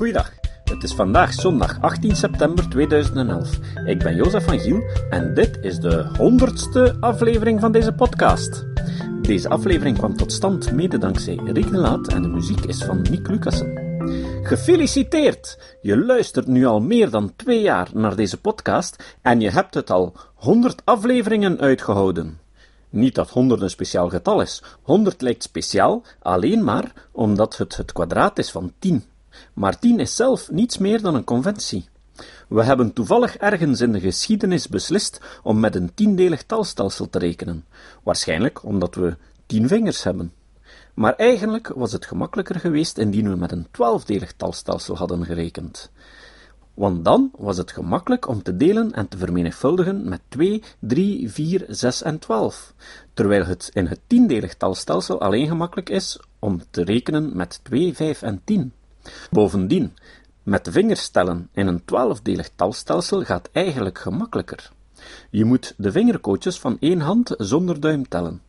Goeiedag. Het is vandaag zondag 18 september 2011. Ik ben Jozef van Giel en dit is de honderdste aflevering van deze podcast. Deze aflevering kwam tot stand mede dankzij Rick Laat en de muziek is van Nick Lucassen. Gefeliciteerd! Je luistert nu al meer dan twee jaar naar deze podcast en je hebt het al 100 afleveringen uitgehouden. Niet dat 100 een speciaal getal is. 100 lijkt speciaal alleen maar omdat het het kwadraat is van 10. Maar 10 is zelf niets meer dan een conventie. We hebben toevallig ergens in de geschiedenis beslist om met een tiendelig talstelsel te rekenen, waarschijnlijk omdat we tien vingers hebben. Maar eigenlijk was het gemakkelijker geweest indien we met een twaalfdelig talstelsel hadden gerekend. Want dan was het gemakkelijk om te delen en te vermenigvuldigen met 2, 3, 4, 6 en 12, terwijl het in het tiendelig talstelsel alleen gemakkelijk is om te rekenen met 2, 5 en 10. Bovendien, met de vingers tellen in een twaalfdelig talstelsel gaat eigenlijk gemakkelijker. Je moet de vingerkootjes van één hand zonder duim tellen.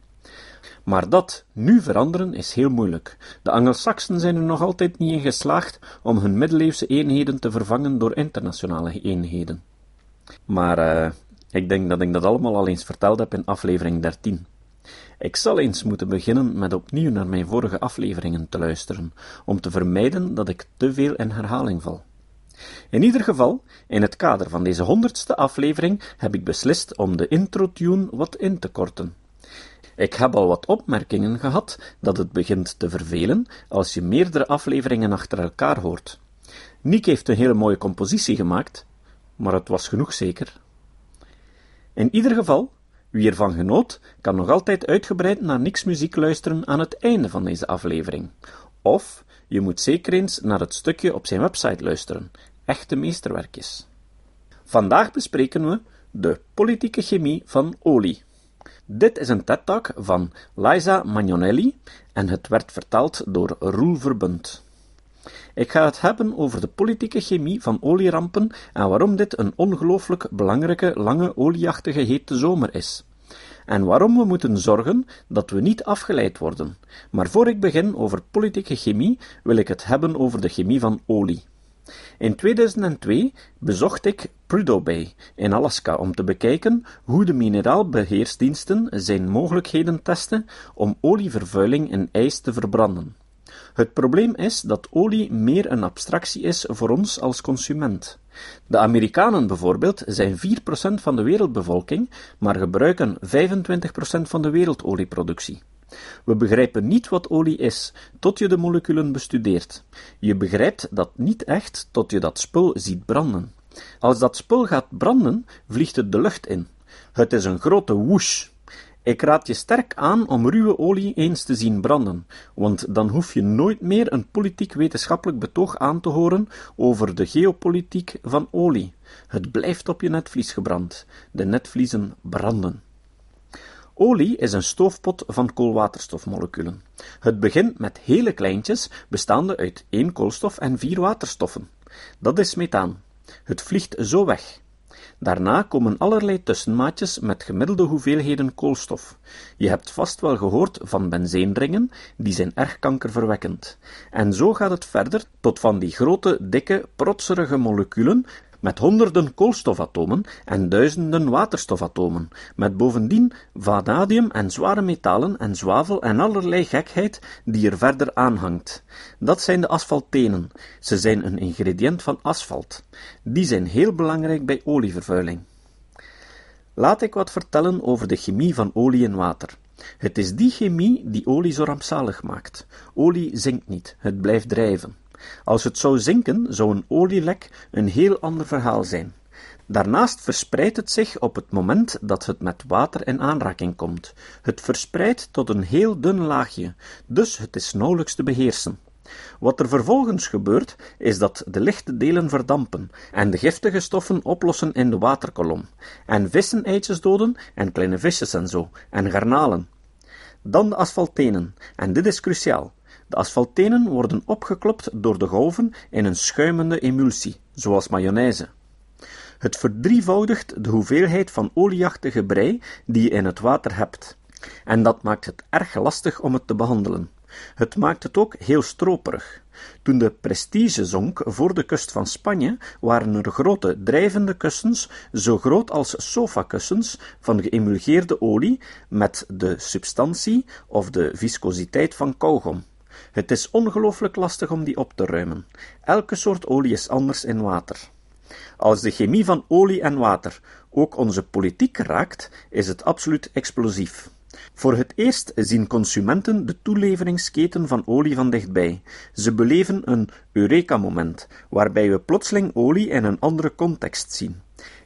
Maar dat nu veranderen is heel moeilijk. De Angelsaksen zijn er nog altijd niet in geslaagd om hun middeleeuwse eenheden te vervangen door internationale eenheden. Maar uh, ik denk dat ik dat allemaal al eens verteld heb in aflevering 13. Ik zal eens moeten beginnen met opnieuw naar mijn vorige afleveringen te luisteren, om te vermijden dat ik te veel in herhaling val. In ieder geval, in het kader van deze honderdste aflevering heb ik beslist om de intro-tune wat in te korten. Ik heb al wat opmerkingen gehad dat het begint te vervelen als je meerdere afleveringen achter elkaar hoort. Nick heeft een hele mooie compositie gemaakt, maar het was genoeg zeker. In ieder geval, wie ervan genoot, kan nog altijd uitgebreid naar Niks muziek luisteren aan het einde van deze aflevering. Of je moet zeker eens naar het stukje op zijn website luisteren. Echte meesterwerkjes. Vandaag bespreken we de politieke chemie van olie. Dit is een TED-talk van Liza Magnonelli en het werd vertaald door Roel Verbund. Ik ga het hebben over de politieke chemie van olierampen en waarom dit een ongelooflijk belangrijke, lange, olieachtige hete zomer is. En waarom we moeten zorgen dat we niet afgeleid worden. Maar voor ik begin over politieke chemie, wil ik het hebben over de chemie van olie. In 2002 bezocht ik Prudhoe Bay in Alaska om te bekijken hoe de mineraalbeheersdiensten zijn mogelijkheden testen om olievervuiling in ijs te verbranden. Het probleem is dat olie meer een abstractie is voor ons als consument. De Amerikanen bijvoorbeeld zijn 4% van de wereldbevolking, maar gebruiken 25% van de wereldolieproductie. We begrijpen niet wat olie is, tot je de moleculen bestudeert. Je begrijpt dat niet echt tot je dat spul ziet branden. Als dat spul gaat branden, vliegt het de lucht in. Het is een grote woesh. Ik raad je sterk aan om ruwe olie eens te zien branden, want dan hoef je nooit meer een politiek-wetenschappelijk betoog aan te horen over de geopolitiek van olie. Het blijft op je netvlies gebrand. De netvliezen branden. Olie is een stoofpot van koolwaterstofmoleculen. Het begint met hele kleintjes, bestaande uit één koolstof en vier waterstoffen. Dat is methaan. Het vliegt zo weg. Daarna komen allerlei tussenmaatjes met gemiddelde hoeveelheden koolstof. Je hebt vast wel gehoord van benzeenringen, die zijn erg kankerverwekkend. En zo gaat het verder tot van die grote, dikke, protserige moleculen met honderden koolstofatomen en duizenden waterstofatomen, met bovendien vanadium en zware metalen en zwavel en allerlei gekheid die er verder aanhangt. Dat zijn de asfaltenen. Ze zijn een ingrediënt van asfalt. Die zijn heel belangrijk bij olievervuiling. Laat ik wat vertellen over de chemie van olie en water. Het is die chemie die olie zo rampzalig maakt. Olie zinkt niet, het blijft drijven. Als het zou zinken, zou een olielek een heel ander verhaal zijn. Daarnaast verspreidt het zich op het moment dat het met water in aanraking komt. Het verspreidt tot een heel dun laagje, dus het is nauwelijks te beheersen. Wat er vervolgens gebeurt, is dat de lichte delen verdampen en de giftige stoffen oplossen in de waterkolom, en vissen eitjes doden en kleine visjes en zo, en garnalen. Dan de asfaltenen, en dit is cruciaal. De asfaltenen worden opgeklopt door de golven in een schuimende emulsie, zoals mayonaise. Het verdrievoudigt de hoeveelheid van olieachtige brei die je in het water hebt. En dat maakt het erg lastig om het te behandelen. Het maakt het ook heel stroperig. Toen de Prestige zonk voor de kust van Spanje, waren er grote drijvende kussens, zo groot als sofakussens, van geëmulgeerde olie met de substantie of de viscositeit van kauwgom. Het is ongelooflijk lastig om die op te ruimen. Elke soort olie is anders in water. Als de chemie van olie en water ook onze politiek raakt, is het absoluut explosief. Voor het eerst zien consumenten de toeleveringsketen van olie van dichtbij. Ze beleven een Eureka-moment, waarbij we plotseling olie in een andere context zien.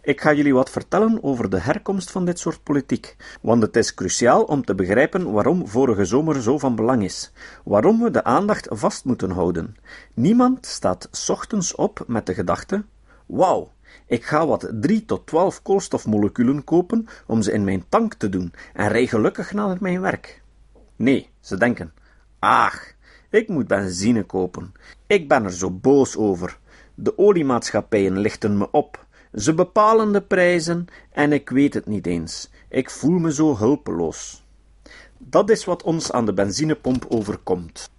Ik ga jullie wat vertellen over de herkomst van dit soort politiek, want het is cruciaal om te begrijpen waarom vorige zomer zo van belang is, waarom we de aandacht vast moeten houden. Niemand staat ochtends op met de gedachte: Wauw, ik ga wat 3 tot 12 koolstofmoleculen kopen om ze in mijn tank te doen en rij gelukkig naar mijn werk. Nee, ze denken: Ach, ik moet benzine kopen. Ik ben er zo boos over. De oliemaatschappijen lichten me op. Ze bepalen de prijzen en ik weet het niet eens. Ik voel me zo hulpeloos. Dat is wat ons aan de benzinepomp overkomt.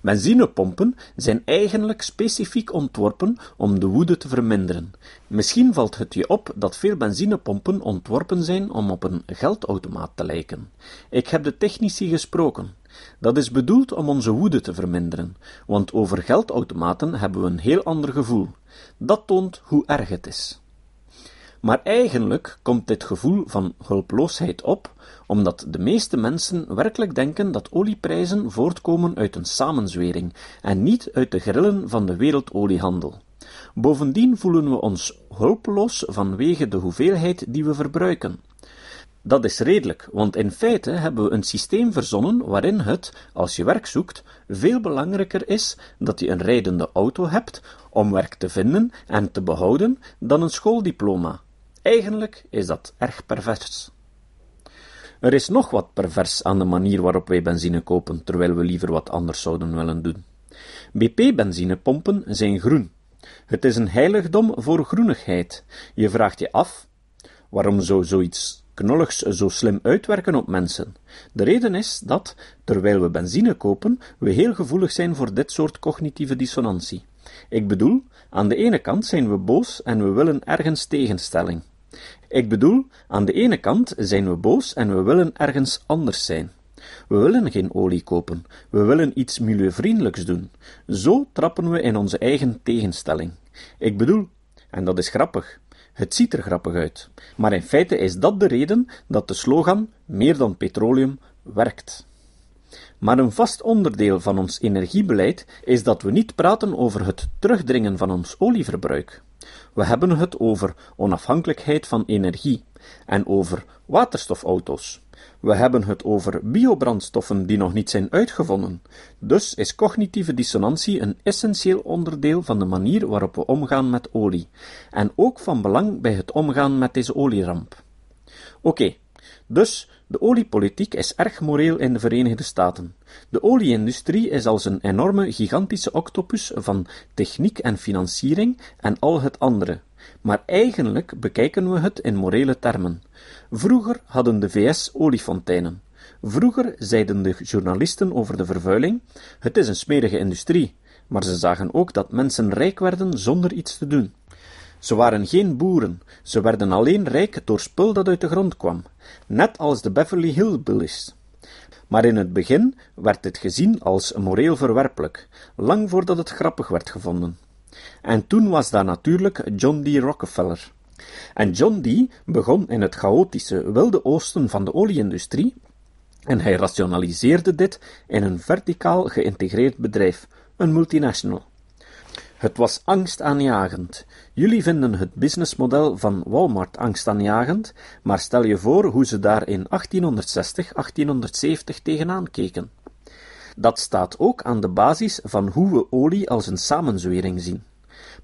Benzinepompen zijn eigenlijk specifiek ontworpen om de woede te verminderen. Misschien valt het je op dat veel benzinepompen ontworpen zijn om op een geldautomaat te lijken. Ik heb de technici gesproken. Dat is bedoeld om onze woede te verminderen, want over geldautomaten hebben we een heel ander gevoel. Dat toont hoe erg het is. Maar eigenlijk komt dit gevoel van hulpeloosheid op, omdat de meeste mensen werkelijk denken dat olieprijzen voortkomen uit een samenzwering en niet uit de grillen van de wereldoliehandel. Bovendien voelen we ons hulpeloos vanwege de hoeveelheid die we verbruiken. Dat is redelijk, want in feite hebben we een systeem verzonnen waarin het, als je werk zoekt, veel belangrijker is dat je een rijdende auto hebt om werk te vinden en te behouden dan een schooldiploma. Eigenlijk is dat erg pervers. Er is nog wat pervers aan de manier waarop wij benzine kopen, terwijl we liever wat anders zouden willen doen. BP-benzinepompen zijn groen. Het is een heiligdom voor groenigheid. Je vraagt je af, waarom zou zoiets knolligs zo slim uitwerken op mensen? De reden is dat, terwijl we benzine kopen, we heel gevoelig zijn voor dit soort cognitieve dissonantie. Ik bedoel, aan de ene kant zijn we boos en we willen ergens tegenstelling. Ik bedoel, aan de ene kant zijn we boos en we willen ergens anders zijn. We willen geen olie kopen, we willen iets milieuvriendelijks doen. Zo trappen we in onze eigen tegenstelling. Ik bedoel, en dat is grappig, het ziet er grappig uit, maar in feite is dat de reden dat de slogan meer dan petroleum werkt. Maar een vast onderdeel van ons energiebeleid is dat we niet praten over het terugdringen van ons olieverbruik. We hebben het over onafhankelijkheid van energie en over waterstofauto's. We hebben het over biobrandstoffen die nog niet zijn uitgevonden. Dus is cognitieve dissonantie een essentieel onderdeel van de manier waarop we omgaan met olie, en ook van belang bij het omgaan met deze olieramp. Oké, dus de oliepolitiek is erg moreel in de Verenigde Staten. De olieindustrie is als een enorme, gigantische octopus van techniek en financiering en al het andere. Maar eigenlijk bekijken we het in morele termen. Vroeger hadden de VS oliefonteinen. Vroeger zeiden de journalisten over de vervuiling: het is een smerige industrie, maar ze zagen ook dat mensen rijk werden zonder iets te doen. Ze waren geen boeren, ze werden alleen rijk door spul dat uit de grond kwam, net als de Beverly Hillbillies. Maar in het begin werd dit gezien als moreel verwerpelijk, lang voordat het grappig werd gevonden. En toen was daar natuurlijk John D. Rockefeller. En John D. begon in het chaotische wilde oosten van de olieindustrie en hij rationaliseerde dit in een verticaal geïntegreerd bedrijf, een multinational. Het was angstaanjagend. Jullie vinden het businessmodel van Walmart angstaanjagend, maar stel je voor hoe ze daar in 1860, 1870 tegenaan keken. Dat staat ook aan de basis van hoe we olie als een samenzwering zien.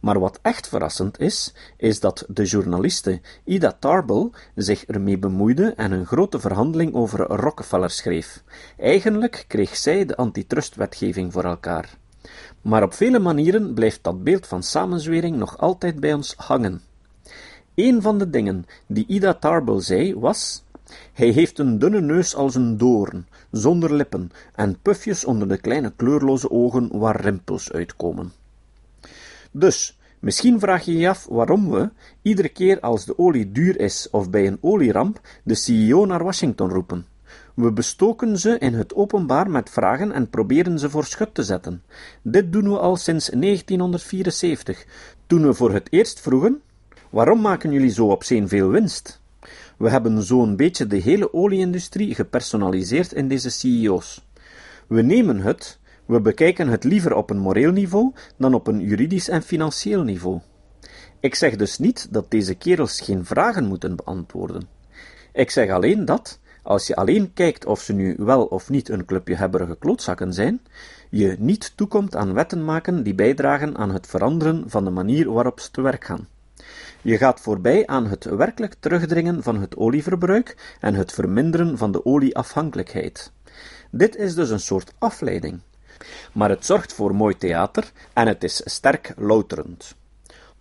Maar wat echt verrassend is, is dat de journaliste Ida Tarbell zich ermee bemoeide en een grote verhandeling over Rockefeller schreef. Eigenlijk kreeg zij de antitrustwetgeving voor elkaar. Maar op vele manieren blijft dat beeld van samenzwering nog altijd bij ons hangen. Een van de dingen die Ida Tarbell zei was: Hij heeft een dunne neus als een doorn, zonder lippen en pufjes onder de kleine kleurloze ogen waar rimpels uitkomen. Dus, misschien vraag je je af waarom we, iedere keer als de olie duur is of bij een olieramp, de CEO naar Washington roepen. We bestoken ze in het openbaar met vragen en proberen ze voor schut te zetten. Dit doen we al sinds 1974, toen we voor het eerst vroegen: waarom maken jullie zo op zee veel winst? We hebben zo'n beetje de hele olieindustrie gepersonaliseerd in deze CEO's. We nemen het, we bekijken het liever op een moreel niveau dan op een juridisch en financieel niveau. Ik zeg dus niet dat deze kerels geen vragen moeten beantwoorden. Ik zeg alleen dat, als je alleen kijkt of ze nu wel of niet een clubje hebberige klootzakken zijn, je niet toekomt aan wetten maken die bijdragen aan het veranderen van de manier waarop ze te werk gaan. Je gaat voorbij aan het werkelijk terugdringen van het olieverbruik en het verminderen van de olieafhankelijkheid. Dit is dus een soort afleiding. Maar het zorgt voor mooi theater en het is sterk louterend.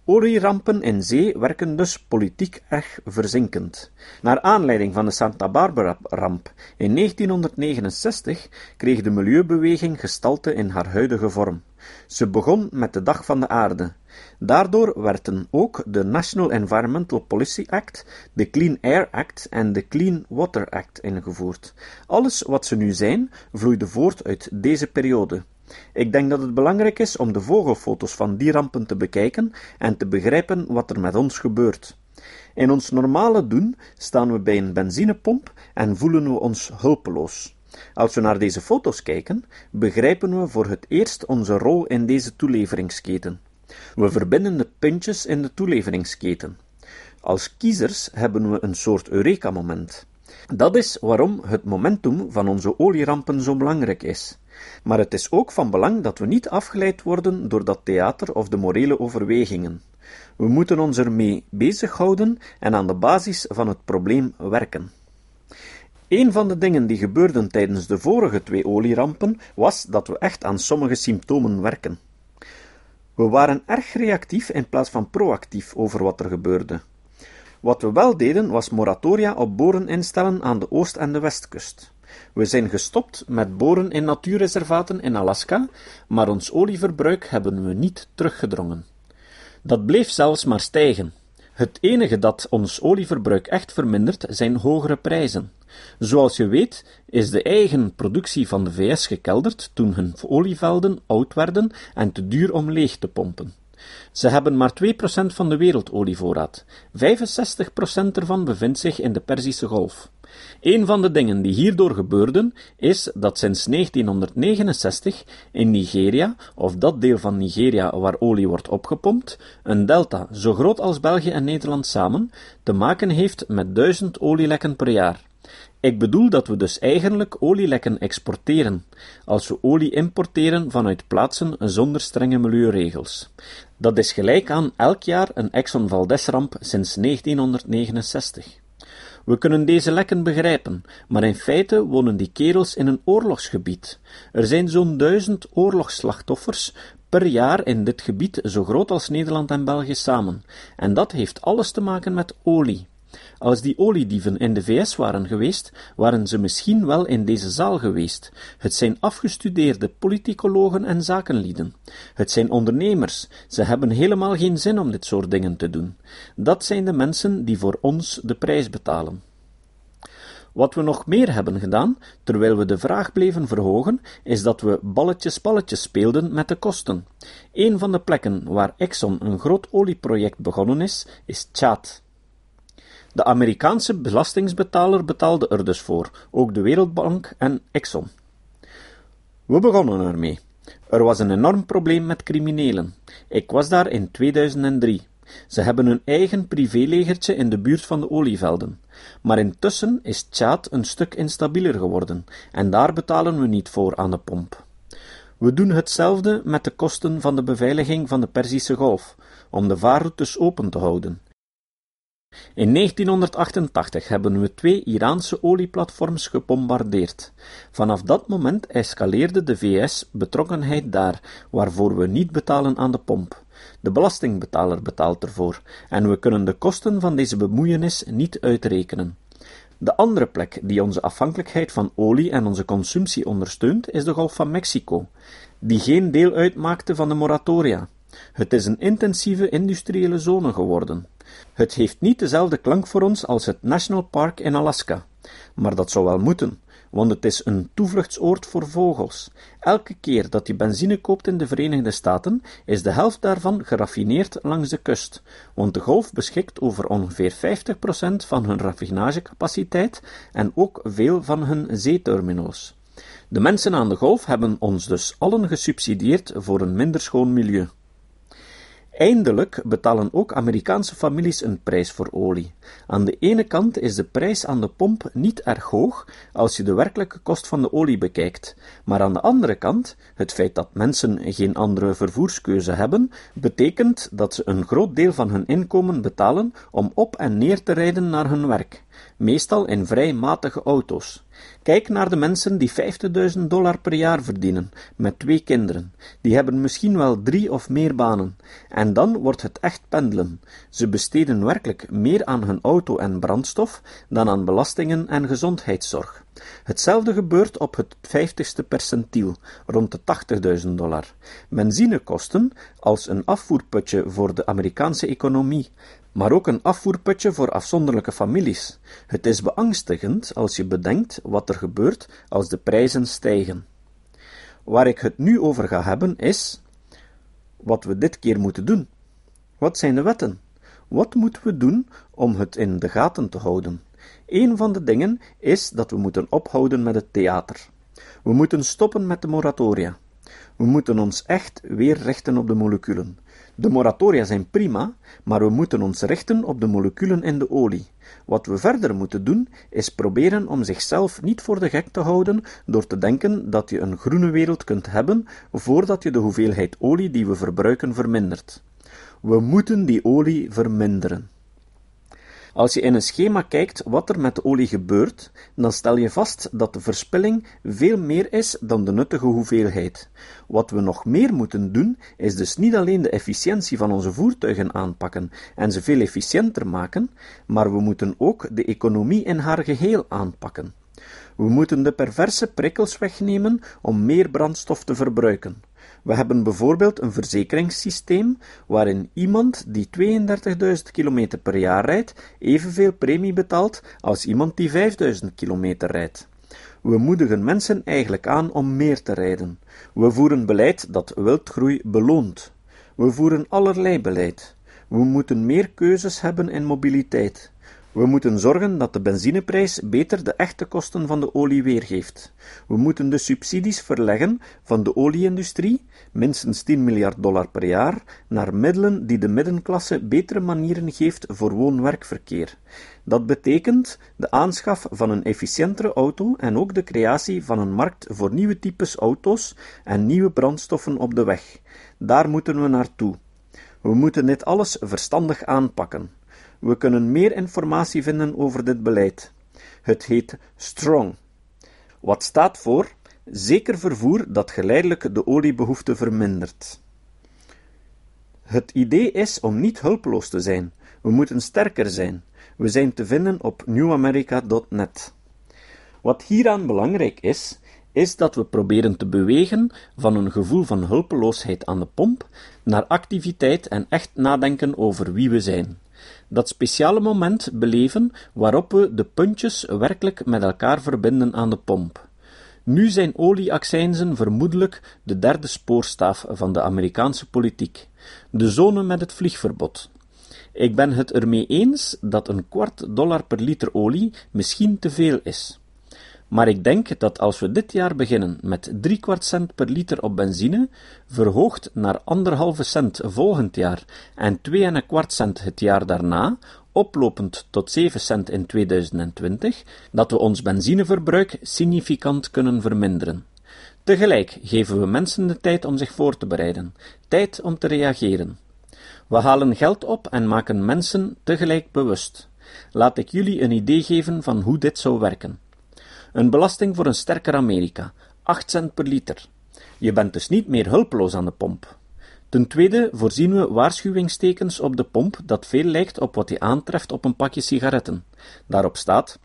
Olierampen in zee werken dus politiek erg verzinkend. Naar aanleiding van de Santa Barbara-ramp in 1969 kreeg de milieubeweging gestalte in haar huidige vorm. Ze begon met de Dag van de Aarde. Daardoor werden ook de National Environmental Policy Act, de Clean Air Act en de Clean Water Act ingevoerd. Alles wat ze nu zijn, vloeide voort uit deze periode. Ik denk dat het belangrijk is om de vogelfoto's van die rampen te bekijken en te begrijpen wat er met ons gebeurt. In ons normale doen staan we bij een benzinepomp en voelen we ons hulpeloos. Als we naar deze foto's kijken, begrijpen we voor het eerst onze rol in deze toeleveringsketen. We verbinden de puntjes in de toeleveringsketen. Als kiezers hebben we een soort Eureka-moment. Dat is waarom het momentum van onze olierampen zo belangrijk is. Maar het is ook van belang dat we niet afgeleid worden door dat theater of de morele overwegingen. We moeten ons ermee bezighouden en aan de basis van het probleem werken. Een van de dingen die gebeurden tijdens de vorige twee olierampen was dat we echt aan sommige symptomen werken. We waren erg reactief in plaats van proactief over wat er gebeurde. Wat we wel deden was moratoria op boren instellen aan de oost- en de westkust. We zijn gestopt met boren in natuurreservaten in Alaska, maar ons olieverbruik hebben we niet teruggedrongen. Dat bleef zelfs maar stijgen. Het enige dat ons olieverbruik echt vermindert, zijn hogere prijzen. Zoals je weet, is de eigen productie van de VS gekelderd toen hun olievelden oud werden en te duur om leeg te pompen. Ze hebben maar 2% van de wereldolievoorraad. 65% ervan bevindt zich in de Perzische Golf. Een van de dingen die hierdoor gebeurden, is dat sinds 1969 in Nigeria, of dat deel van Nigeria waar olie wordt opgepompt, een delta zo groot als België en Nederland samen, te maken heeft met duizend olielekken per jaar. Ik bedoel dat we dus eigenlijk olielekken exporteren, als we olie importeren vanuit plaatsen zonder strenge milieuregels. Dat is gelijk aan elk jaar een Exxon Valdez-ramp sinds 1969. We kunnen deze lekken begrijpen, maar in feite wonen die kerels in een oorlogsgebied. Er zijn zo'n duizend oorlogsslachtoffers per jaar in dit gebied, zo groot als Nederland en België samen. En dat heeft alles te maken met olie. Als die oliedieven in de VS waren geweest, waren ze misschien wel in deze zaal geweest. Het zijn afgestudeerde politicologen en zakenlieden. Het zijn ondernemers. Ze hebben helemaal geen zin om dit soort dingen te doen. Dat zijn de mensen die voor ons de prijs betalen. Wat we nog meer hebben gedaan, terwijl we de vraag bleven verhogen, is dat we balletjes-balletjes speelden met de kosten. Een van de plekken waar Exxon een groot olieproject begonnen is, is Chad. De Amerikaanse belastingsbetaler betaalde er dus voor, ook de Wereldbank en Exxon. We begonnen ermee. Er was een enorm probleem met criminelen. Ik was daar in 2003. Ze hebben hun eigen privélegertje in de buurt van de olievelden. Maar intussen is Tjaad een stuk instabieler geworden, en daar betalen we niet voor aan de pomp. We doen hetzelfde met de kosten van de beveiliging van de Perzische Golf, om de vaarroutes open te houden. In 1988 hebben we twee Iraanse olieplatforms gebombardeerd. Vanaf dat moment escaleerde de VS betrokkenheid daar, waarvoor we niet betalen aan de pomp. De belastingbetaler betaalt ervoor, en we kunnen de kosten van deze bemoeienis niet uitrekenen. De andere plek die onze afhankelijkheid van olie en onze consumptie ondersteunt, is de Golf van Mexico, die geen deel uitmaakte van de moratoria. Het is een intensieve industriële zone geworden. Het heeft niet dezelfde klank voor ons als het National Park in Alaska, maar dat zou wel moeten, want het is een toevluchtsoord voor vogels. Elke keer dat je benzine koopt in de Verenigde Staten, is de helft daarvan geraffineerd langs de kust, want de Golf beschikt over ongeveer 50% van hun raffinagecapaciteit en ook veel van hun zeeterminals. De mensen aan de Golf hebben ons dus allen gesubsidieerd voor een minder schoon milieu. Eindelijk betalen ook Amerikaanse families een prijs voor olie. Aan de ene kant is de prijs aan de pomp niet erg hoog als je de werkelijke kost van de olie bekijkt, maar aan de andere kant, het feit dat mensen geen andere vervoerskeuze hebben, betekent dat ze een groot deel van hun inkomen betalen om op en neer te rijden naar hun werk, meestal in vrij matige auto's. Kijk naar de mensen die 50.000 dollar per jaar verdienen, met twee kinderen. Die hebben misschien wel drie of meer banen. En dan wordt het echt pendelen. Ze besteden werkelijk meer aan hun auto en brandstof dan aan belastingen en gezondheidszorg. Hetzelfde gebeurt op het vijftigste percentiel, rond de 80.000 dollar. Benzinekosten, als een afvoerputje voor de Amerikaanse economie, maar ook een afvoerputje voor afzonderlijke families. Het is beangstigend als je bedenkt wat er gebeurt als de prijzen stijgen. Waar ik het nu over ga hebben is wat we dit keer moeten doen. Wat zijn de wetten? Wat moeten we doen om het in de gaten te houden? Een van de dingen is dat we moeten ophouden met het theater. We moeten stoppen met de moratoria. We moeten ons echt weer richten op de moleculen. De moratoria zijn prima, maar we moeten ons richten op de moleculen in de olie. Wat we verder moeten doen, is proberen om zichzelf niet voor de gek te houden door te denken dat je een groene wereld kunt hebben voordat je de hoeveelheid olie die we verbruiken vermindert. We moeten die olie verminderen. Als je in een schema kijkt wat er met de olie gebeurt, dan stel je vast dat de verspilling veel meer is dan de nuttige hoeveelheid. Wat we nog meer moeten doen, is dus niet alleen de efficiëntie van onze voertuigen aanpakken en ze veel efficiënter maken, maar we moeten ook de economie in haar geheel aanpakken. We moeten de perverse prikkels wegnemen om meer brandstof te verbruiken. We hebben bijvoorbeeld een verzekeringssysteem waarin iemand die 32.000 km per jaar rijdt evenveel premie betaalt als iemand die 5.000 km rijdt. We moedigen mensen eigenlijk aan om meer te rijden. We voeren beleid dat wildgroei beloont. We voeren allerlei beleid. We moeten meer keuzes hebben in mobiliteit. We moeten zorgen dat de benzineprijs beter de echte kosten van de olie weergeeft. We moeten de subsidies verleggen van de olieindustrie, minstens 10 miljard dollar per jaar, naar middelen die de middenklasse betere manieren geeft voor woon-werkverkeer. Dat betekent de aanschaf van een efficiëntere auto en ook de creatie van een markt voor nieuwe types auto's en nieuwe brandstoffen op de weg. Daar moeten we naartoe. We moeten dit alles verstandig aanpakken. We kunnen meer informatie vinden over dit beleid. Het heet STRONG. Wat staat voor zeker vervoer dat geleidelijk de oliebehoefte vermindert. Het idee is om niet hulpeloos te zijn. We moeten sterker zijn. We zijn te vinden op newamerica.net. Wat hieraan belangrijk is, is dat we proberen te bewegen van een gevoel van hulpeloosheid aan de pomp naar activiteit en echt nadenken over wie we zijn dat speciale moment beleven waarop we de puntjes werkelijk met elkaar verbinden aan de pomp. Nu zijn olieaccijnzen vermoedelijk de derde spoorstaaf van de Amerikaanse politiek, de zone met het vliegverbod. Ik ben het ermee eens dat een kwart dollar per liter olie misschien te veel is. Maar ik denk dat als we dit jaar beginnen met drie kwart cent per liter op benzine, verhoogd naar anderhalve cent volgend jaar en twee en een kwart cent het jaar daarna, oplopend tot 7 cent in 2020, dat we ons benzineverbruik significant kunnen verminderen. Tegelijk geven we mensen de tijd om zich voor te bereiden, tijd om te reageren. We halen geld op en maken mensen tegelijk bewust. Laat ik jullie een idee geven van hoe dit zou werken. Een belasting voor een sterker Amerika, 8 cent per liter. Je bent dus niet meer hulpeloos aan de pomp. Ten tweede voorzien we waarschuwingstekens op de pomp dat veel lijkt op wat je aantreft op een pakje sigaretten. Daarop staat: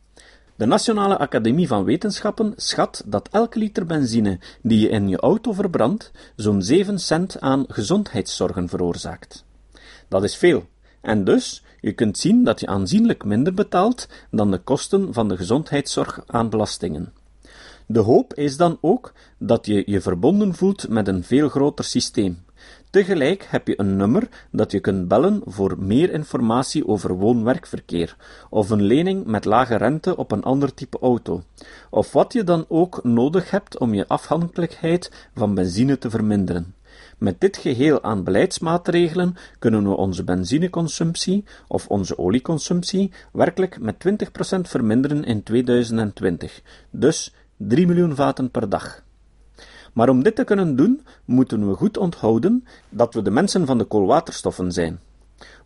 De Nationale Academie van Wetenschappen schat dat elke liter benzine die je in je auto verbrandt zo'n 7 cent aan gezondheidszorgen veroorzaakt. Dat is veel, en dus je kunt zien dat je aanzienlijk minder betaalt dan de kosten van de gezondheidszorg aan belastingen. De hoop is dan ook dat je je verbonden voelt met een veel groter systeem. Tegelijk heb je een nummer dat je kunt bellen voor meer informatie over woon-werkverkeer, of een lening met lage rente op een ander type auto, of wat je dan ook nodig hebt om je afhankelijkheid van benzine te verminderen. Met dit geheel aan beleidsmaatregelen kunnen we onze benzineconsumptie of onze olieconsumptie werkelijk met 20% verminderen in 2020, dus 3 miljoen vaten per dag. Maar om dit te kunnen doen, moeten we goed onthouden dat we de mensen van de koolwaterstoffen zijn.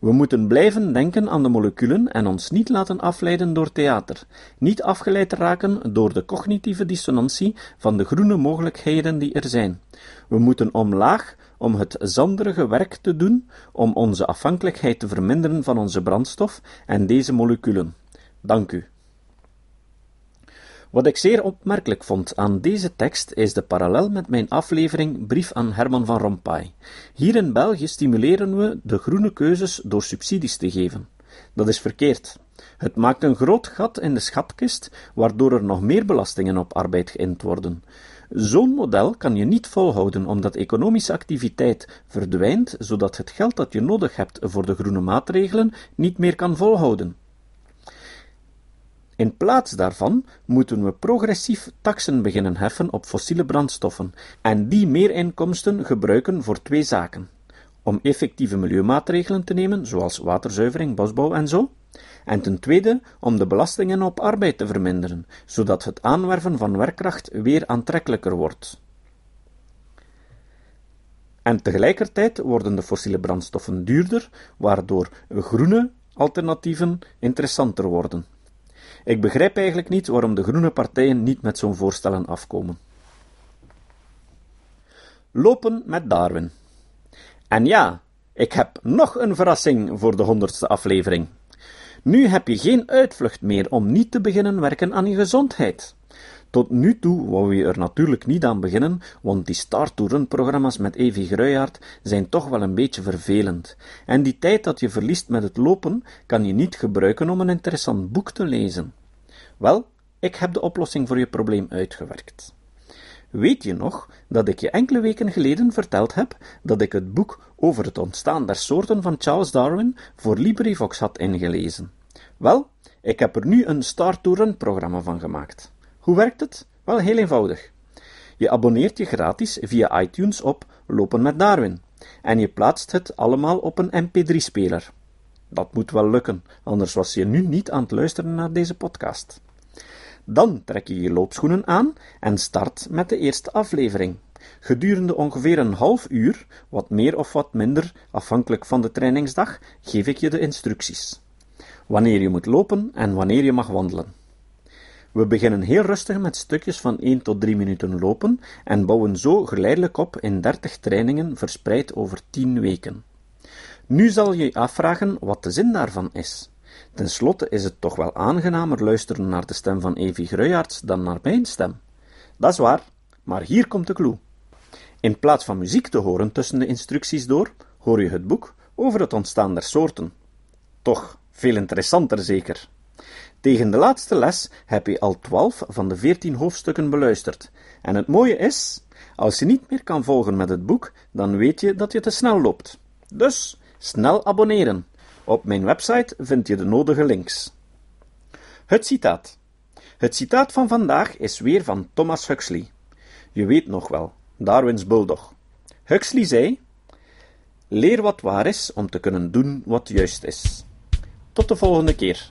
We moeten blijven denken aan de moleculen en ons niet laten afleiden door theater, niet afgeleid raken door de cognitieve dissonantie van de groene mogelijkheden die er zijn. We moeten omlaag om het zanderige werk te doen om onze afhankelijkheid te verminderen van onze brandstof en deze moleculen. Dank u. Wat ik zeer opmerkelijk vond aan deze tekst is de parallel met mijn aflevering Brief aan Herman van Rompuy. Hier in België stimuleren we de groene keuzes door subsidies te geven. Dat is verkeerd. Het maakt een groot gat in de schatkist, waardoor er nog meer belastingen op arbeid geïnd worden. Zo'n model kan je niet volhouden omdat economische activiteit verdwijnt, zodat het geld dat je nodig hebt voor de groene maatregelen niet meer kan volhouden. In plaats daarvan moeten we progressief taksen beginnen heffen op fossiele brandstoffen en die meerinkomsten gebruiken voor twee zaken: om effectieve milieumaatregelen te nemen, zoals waterzuivering, bosbouw en zo, en ten tweede om de belastingen op arbeid te verminderen, zodat het aanwerven van werkkracht weer aantrekkelijker wordt. En tegelijkertijd worden de fossiele brandstoffen duurder, waardoor groene alternatieven interessanter worden. Ik begrijp eigenlijk niet waarom de groene partijen niet met zo'n voorstellen afkomen. Lopen met Darwin. En ja, ik heb nog een verrassing voor de honderdste aflevering. Nu heb je geen uitvlucht meer om niet te beginnen werken aan je gezondheid. Tot nu toe wou je er natuurlijk niet aan beginnen, want die start-to-run-programma's met Evi Gruijaert zijn toch wel een beetje vervelend. En die tijd dat je verliest met het lopen, kan je niet gebruiken om een interessant boek te lezen. Wel, ik heb de oplossing voor je probleem uitgewerkt. Weet je nog dat ik je enkele weken geleden verteld heb dat ik het boek over het ontstaan der soorten van Charles Darwin voor LibriVox had ingelezen? Wel, ik heb er nu een Start-to-Run-programma van gemaakt. Hoe werkt het? Wel heel eenvoudig. Je abonneert je gratis via iTunes op Lopen met Darwin en je plaatst het allemaal op een MP3-speler. Dat moet wel lukken, anders was je nu niet aan het luisteren naar deze podcast. Dan trek je je loopschoenen aan en start met de eerste aflevering. Gedurende ongeveer een half uur, wat meer of wat minder afhankelijk van de trainingsdag, geef ik je de instructies. Wanneer je moet lopen en wanneer je mag wandelen. We beginnen heel rustig met stukjes van 1 tot 3 minuten lopen en bouwen zo geleidelijk op in 30 trainingen verspreid over 10 weken. Nu zal je je afvragen wat de zin daarvan is. Ten slotte is het toch wel aangenamer luisteren naar de stem van Evi Gruijaerts dan naar mijn stem. Dat is waar, maar hier komt de clue. In plaats van muziek te horen tussen de instructies door, hoor je het boek over het ontstaan der soorten. Toch, veel interessanter zeker. Tegen de laatste les heb je al twaalf van de veertien hoofdstukken beluisterd. En het mooie is, als je niet meer kan volgen met het boek, dan weet je dat je te snel loopt. Dus, snel abonneren. Op mijn website vind je de nodige links. Het citaat. Het citaat van vandaag is weer van Thomas Huxley. Je weet nog wel, Darwins bulldog. Huxley zei: Leer wat waar is om te kunnen doen wat juist is. Tot de volgende keer.